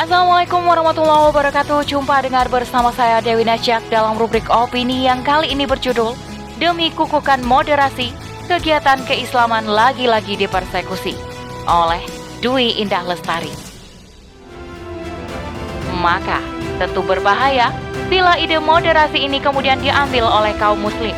Assalamualaikum warahmatullahi wabarakatuh. Jumpa dengar bersama saya Dewi Najak dalam rubrik opini yang kali ini berjudul Demi kukukan moderasi, kegiatan keislaman lagi-lagi dipersekusi oleh Dwi Indah Lestari. Maka tentu berbahaya bila ide moderasi ini kemudian diambil oleh kaum muslim.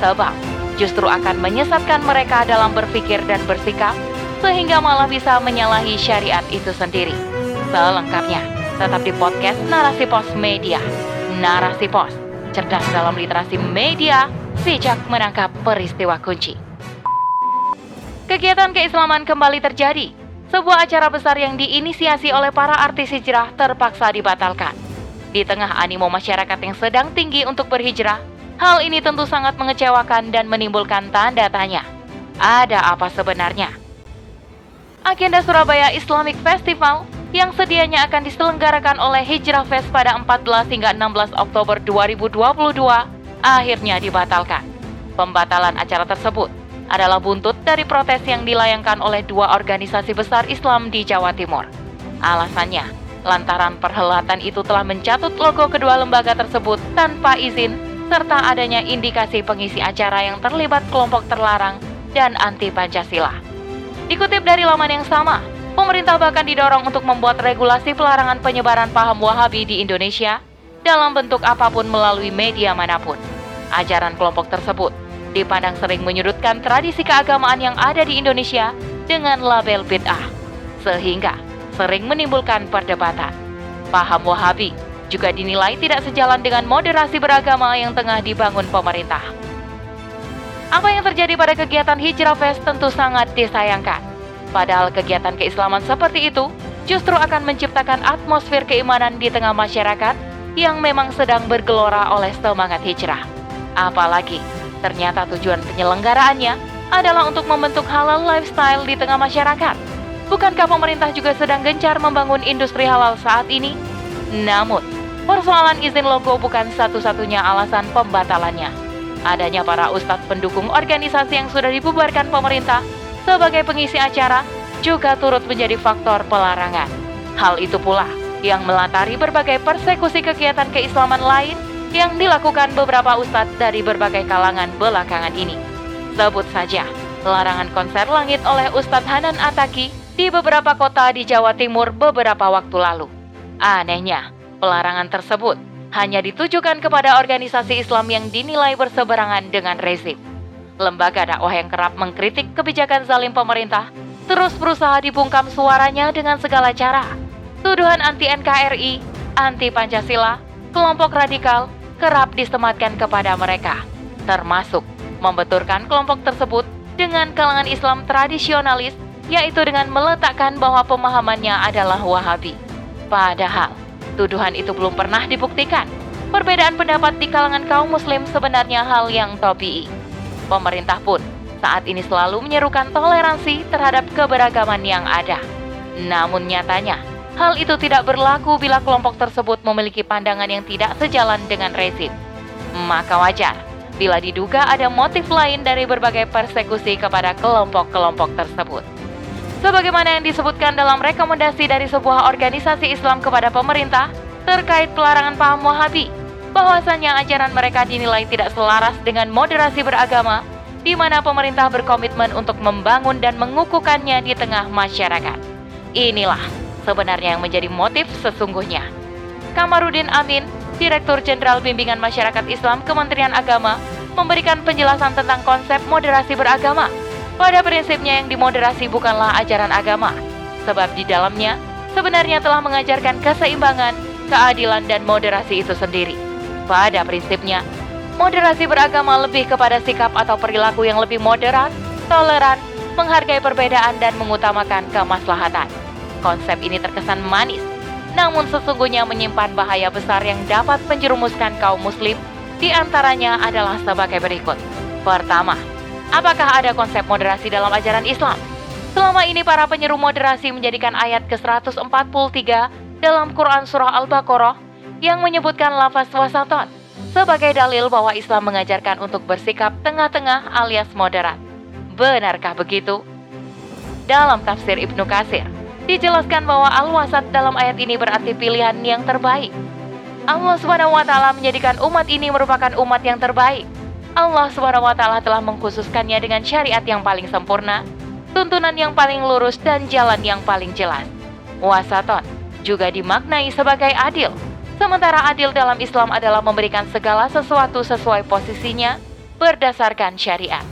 Sebab justru akan menyesatkan mereka dalam berpikir dan bersikap sehingga malah bisa menyalahi syariat itu sendiri. Selengkapnya, tetap di podcast Narasi Pos Media. Narasi Pos, cerdas dalam literasi media, sejak menangkap peristiwa kunci. Kegiatan keislaman kembali terjadi. Sebuah acara besar yang diinisiasi oleh para artis hijrah terpaksa dibatalkan. Di tengah animo masyarakat yang sedang tinggi untuk berhijrah, hal ini tentu sangat mengecewakan dan menimbulkan tanda tanya. Ada apa sebenarnya? agenda Surabaya Islamic Festival yang sedianya akan diselenggarakan oleh Hijrah Fest pada 14 hingga 16 Oktober 2022 akhirnya dibatalkan. Pembatalan acara tersebut adalah buntut dari protes yang dilayangkan oleh dua organisasi besar Islam di Jawa Timur. Alasannya, lantaran perhelatan itu telah mencatut logo kedua lembaga tersebut tanpa izin serta adanya indikasi pengisi acara yang terlibat kelompok terlarang dan anti Pancasila. Dikutip dari laman yang sama, pemerintah bahkan didorong untuk membuat regulasi pelarangan penyebaran paham Wahabi di Indonesia dalam bentuk apa pun melalui media mana pun. Ajaran kelompok tersebut dipandang sering menyudutkan tradisi keagamaan yang ada di Indonesia dengan label bid'ah, sehingga sering menimbulkan perdebatan. Paham Wahabi juga dinilai tidak sejalan dengan moderasi beragama yang tengah dibangun pemerintah. Apa yang terjadi pada kegiatan Hijrah Fest tentu sangat disayangkan. Padahal kegiatan keislaman seperti itu justru akan menciptakan atmosfer keimanan di tengah masyarakat yang memang sedang bergelora oleh semangat hijrah. Apalagi, ternyata tujuan penyelenggaraannya adalah untuk membentuk halal lifestyle di tengah masyarakat. Bukankah pemerintah juga sedang gencar membangun industri halal saat ini? Namun, persoalan izin logo bukan satu-satunya alasan pembatalannya adanya para ustadz pendukung organisasi yang sudah dibubarkan pemerintah sebagai pengisi acara juga turut menjadi faktor pelarangan. Hal itu pula yang melatari berbagai persekusi kegiatan keislaman lain yang dilakukan beberapa ustadz dari berbagai kalangan belakangan ini. Sebut saja, larangan konser langit oleh Ustadz Hanan Ataki di beberapa kota di Jawa Timur beberapa waktu lalu. Anehnya, pelarangan tersebut hanya ditujukan kepada organisasi Islam yang dinilai berseberangan dengan rezim. Lembaga dakwah yang kerap mengkritik kebijakan zalim pemerintah terus berusaha dibungkam suaranya dengan segala cara. Tuduhan anti NKRI, anti Pancasila, kelompok radikal kerap disematkan kepada mereka, termasuk membenturkan kelompok tersebut dengan kalangan Islam tradisionalis, yaitu dengan meletakkan bahwa pemahamannya adalah Wahabi. Padahal, Tuduhan itu belum pernah dibuktikan. Perbedaan pendapat di kalangan kaum muslim sebenarnya hal yang tobii. Pemerintah pun saat ini selalu menyerukan toleransi terhadap keberagaman yang ada. Namun nyatanya, hal itu tidak berlaku bila kelompok tersebut memiliki pandangan yang tidak sejalan dengan rezim. Maka wajar bila diduga ada motif lain dari berbagai persekusi kepada kelompok-kelompok tersebut. Sebagaimana yang disebutkan dalam rekomendasi dari sebuah organisasi Islam kepada pemerintah terkait pelarangan paham Wahabi, bahwasanya ajaran mereka dinilai tidak selaras dengan moderasi beragama, di mana pemerintah berkomitmen untuk membangun dan mengukuhkannya di tengah masyarakat. Inilah sebenarnya yang menjadi motif sesungguhnya. Kamarudin Amin, Direktur Jenderal Bimbingan Masyarakat Islam Kementerian Agama, memberikan penjelasan tentang konsep moderasi beragama pada prinsipnya yang dimoderasi bukanlah ajaran agama, sebab di dalamnya sebenarnya telah mengajarkan keseimbangan, keadilan, dan moderasi itu sendiri. Pada prinsipnya, moderasi beragama lebih kepada sikap atau perilaku yang lebih moderat, toleran, menghargai perbedaan, dan mengutamakan kemaslahatan. Konsep ini terkesan manis, namun sesungguhnya menyimpan bahaya besar yang dapat menjerumuskan kaum muslim, di antaranya adalah sebagai berikut. Pertama, Apakah ada konsep moderasi dalam ajaran Islam? Selama ini para penyeru moderasi menjadikan ayat ke-143 dalam Quran Surah Al-Baqarah yang menyebutkan lafaz wasaton sebagai dalil bahwa Islam mengajarkan untuk bersikap tengah-tengah alias moderat. Benarkah begitu? Dalam tafsir Ibnu Kasir, dijelaskan bahwa al-wasat dalam ayat ini berarti pilihan yang terbaik. Allah Subhanahu wa taala menjadikan umat ini merupakan umat yang terbaik. Allah Subhanahu wa taala telah mengkhususkannya dengan syariat yang paling sempurna, tuntunan yang paling lurus dan jalan yang paling jelas. Wasaton juga dimaknai sebagai adil. Sementara adil dalam Islam adalah memberikan segala sesuatu sesuai posisinya berdasarkan syariat.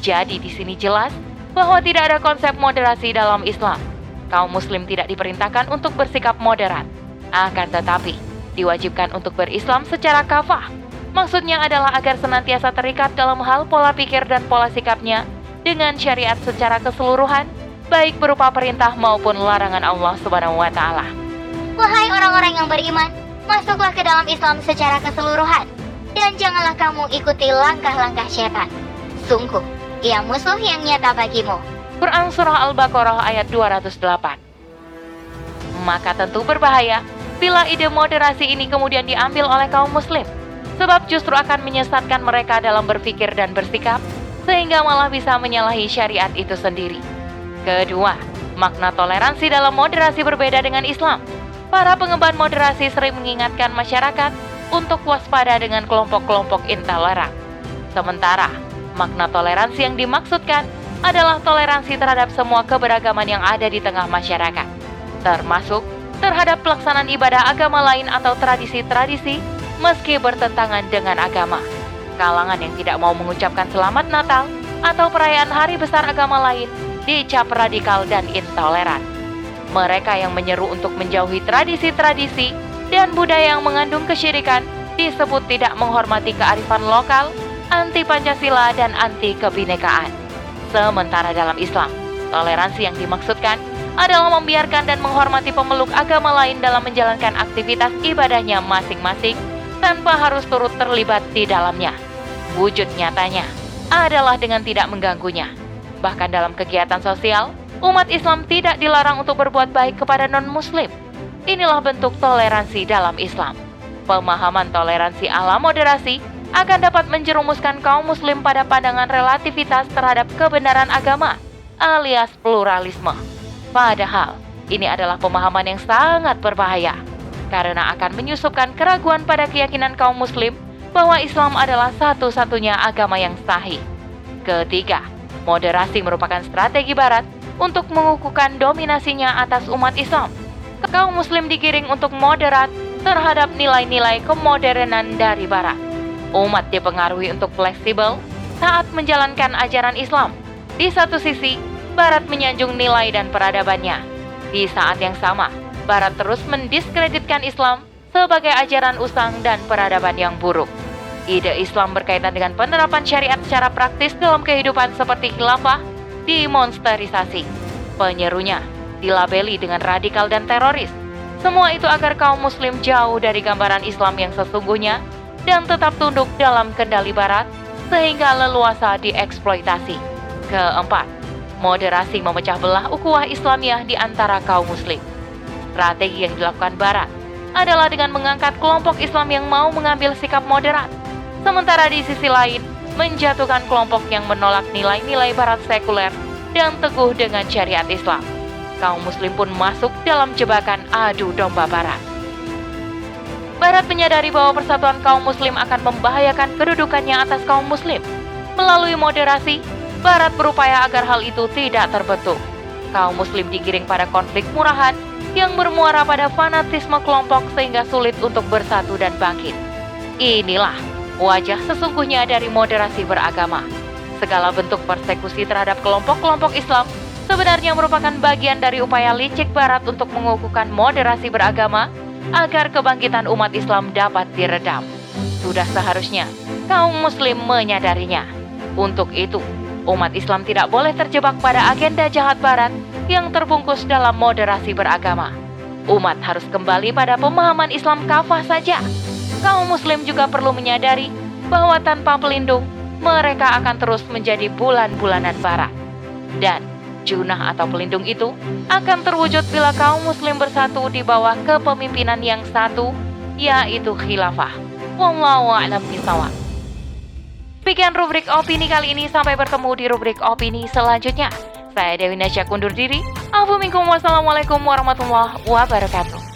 Jadi di sini jelas bahwa tidak ada konsep moderasi dalam Islam kaum muslim tidak diperintahkan untuk bersikap moderat. Akan tetapi, diwajibkan untuk berislam secara kafah. Maksudnya adalah agar senantiasa terikat dalam hal pola pikir dan pola sikapnya dengan syariat secara keseluruhan, baik berupa perintah maupun larangan Allah Subhanahu wa taala. Wahai orang-orang yang beriman, masuklah ke dalam Islam secara keseluruhan dan janganlah kamu ikuti langkah-langkah syaitan. Sungguh, ia musuh yang nyata bagimu. Quran Surah Al-Baqarah ayat 208. Maka tentu berbahaya bila ide moderasi ini kemudian diambil oleh kaum muslim, sebab justru akan menyesatkan mereka dalam berpikir dan bersikap, sehingga malah bisa menyalahi syariat itu sendiri. Kedua, makna toleransi dalam moderasi berbeda dengan Islam. Para pengemban moderasi sering mengingatkan masyarakat untuk waspada dengan kelompok-kelompok intoleran. Sementara, makna toleransi yang dimaksudkan adalah toleransi terhadap semua keberagaman yang ada di tengah masyarakat, termasuk terhadap pelaksanaan ibadah agama lain atau tradisi-tradisi meski bertentangan dengan agama. Kalangan yang tidak mau mengucapkan selamat Natal atau perayaan hari besar agama lain dicap radikal dan intoleran. Mereka yang menyeru untuk menjauhi tradisi-tradisi dan budaya yang mengandung kesyirikan disebut tidak menghormati kearifan lokal, anti Pancasila, dan anti kebinekaan. Sementara dalam Islam, toleransi yang dimaksudkan adalah membiarkan dan menghormati pemeluk agama lain dalam menjalankan aktivitas ibadahnya masing-masing tanpa harus turut terlibat di dalamnya. Wujud nyatanya adalah dengan tidak mengganggunya. Bahkan dalam kegiatan sosial, umat Islam tidak dilarang untuk berbuat baik kepada non-muslim. Inilah bentuk toleransi dalam Islam. Pemahaman toleransi ala moderasi akan dapat menjerumuskan kaum muslim pada pandangan relativitas terhadap kebenaran agama alias pluralisme. Padahal, ini adalah pemahaman yang sangat berbahaya karena akan menyusupkan keraguan pada keyakinan kaum muslim bahwa Islam adalah satu-satunya agama yang sahih. Ketiga, moderasi merupakan strategi barat untuk mengukuhkan dominasinya atas umat Islam. Kaum muslim digiring untuk moderat terhadap nilai-nilai kemodernan dari barat umat dipengaruhi untuk fleksibel saat menjalankan ajaran Islam. Di satu sisi, Barat menyanjung nilai dan peradabannya. Di saat yang sama, Barat terus mendiskreditkan Islam sebagai ajaran usang dan peradaban yang buruk. Ide Islam berkaitan dengan penerapan syariat secara praktis dalam kehidupan seperti khilafah dimonsterisasi. Penyerunya dilabeli dengan radikal dan teroris. Semua itu agar kaum muslim jauh dari gambaran Islam yang sesungguhnya dan tetap tunduk dalam kendali Barat sehingga leluasa dieksploitasi. Keempat, moderasi memecah belah ukhuwah Islamiyah di antara kaum muslim. Strategi yang dilakukan Barat adalah dengan mengangkat kelompok Islam yang mau mengambil sikap moderat, sementara di sisi lain menjatuhkan kelompok yang menolak nilai-nilai Barat sekuler dan teguh dengan syariat Islam. Kaum muslim pun masuk dalam jebakan adu domba Barat. Barat menyadari bahwa persatuan kaum muslim akan membahayakan kedudukannya atas kaum muslim. Melalui moderasi, Barat berupaya agar hal itu tidak terbentuk. Kaum muslim digiring pada konflik murahan yang bermuara pada fanatisme kelompok sehingga sulit untuk bersatu dan bangkit. Inilah wajah sesungguhnya dari moderasi beragama. Segala bentuk persekusi terhadap kelompok-kelompok Islam sebenarnya merupakan bagian dari upaya licik Barat untuk mengukuhkan moderasi beragama agar kebangkitan umat Islam dapat diredam. Sudah seharusnya kaum muslim menyadarinya. Untuk itu, umat Islam tidak boleh terjebak pada agenda jahat barat yang terbungkus dalam moderasi beragama. Umat harus kembali pada pemahaman Islam kafah saja. Kaum muslim juga perlu menyadari bahwa tanpa pelindung, mereka akan terus menjadi bulan-bulanan barat. Dan junah atau pelindung itu akan terwujud bila kaum muslim bersatu di bawah kepemimpinan yang satu, yaitu khilafah. Wallahu a'lam bishawab. Sekian rubrik opini kali ini, sampai bertemu di rubrik opini selanjutnya. Saya Dewi Nasya kundur diri. Assalamualaikum warahmatullahi wabarakatuh.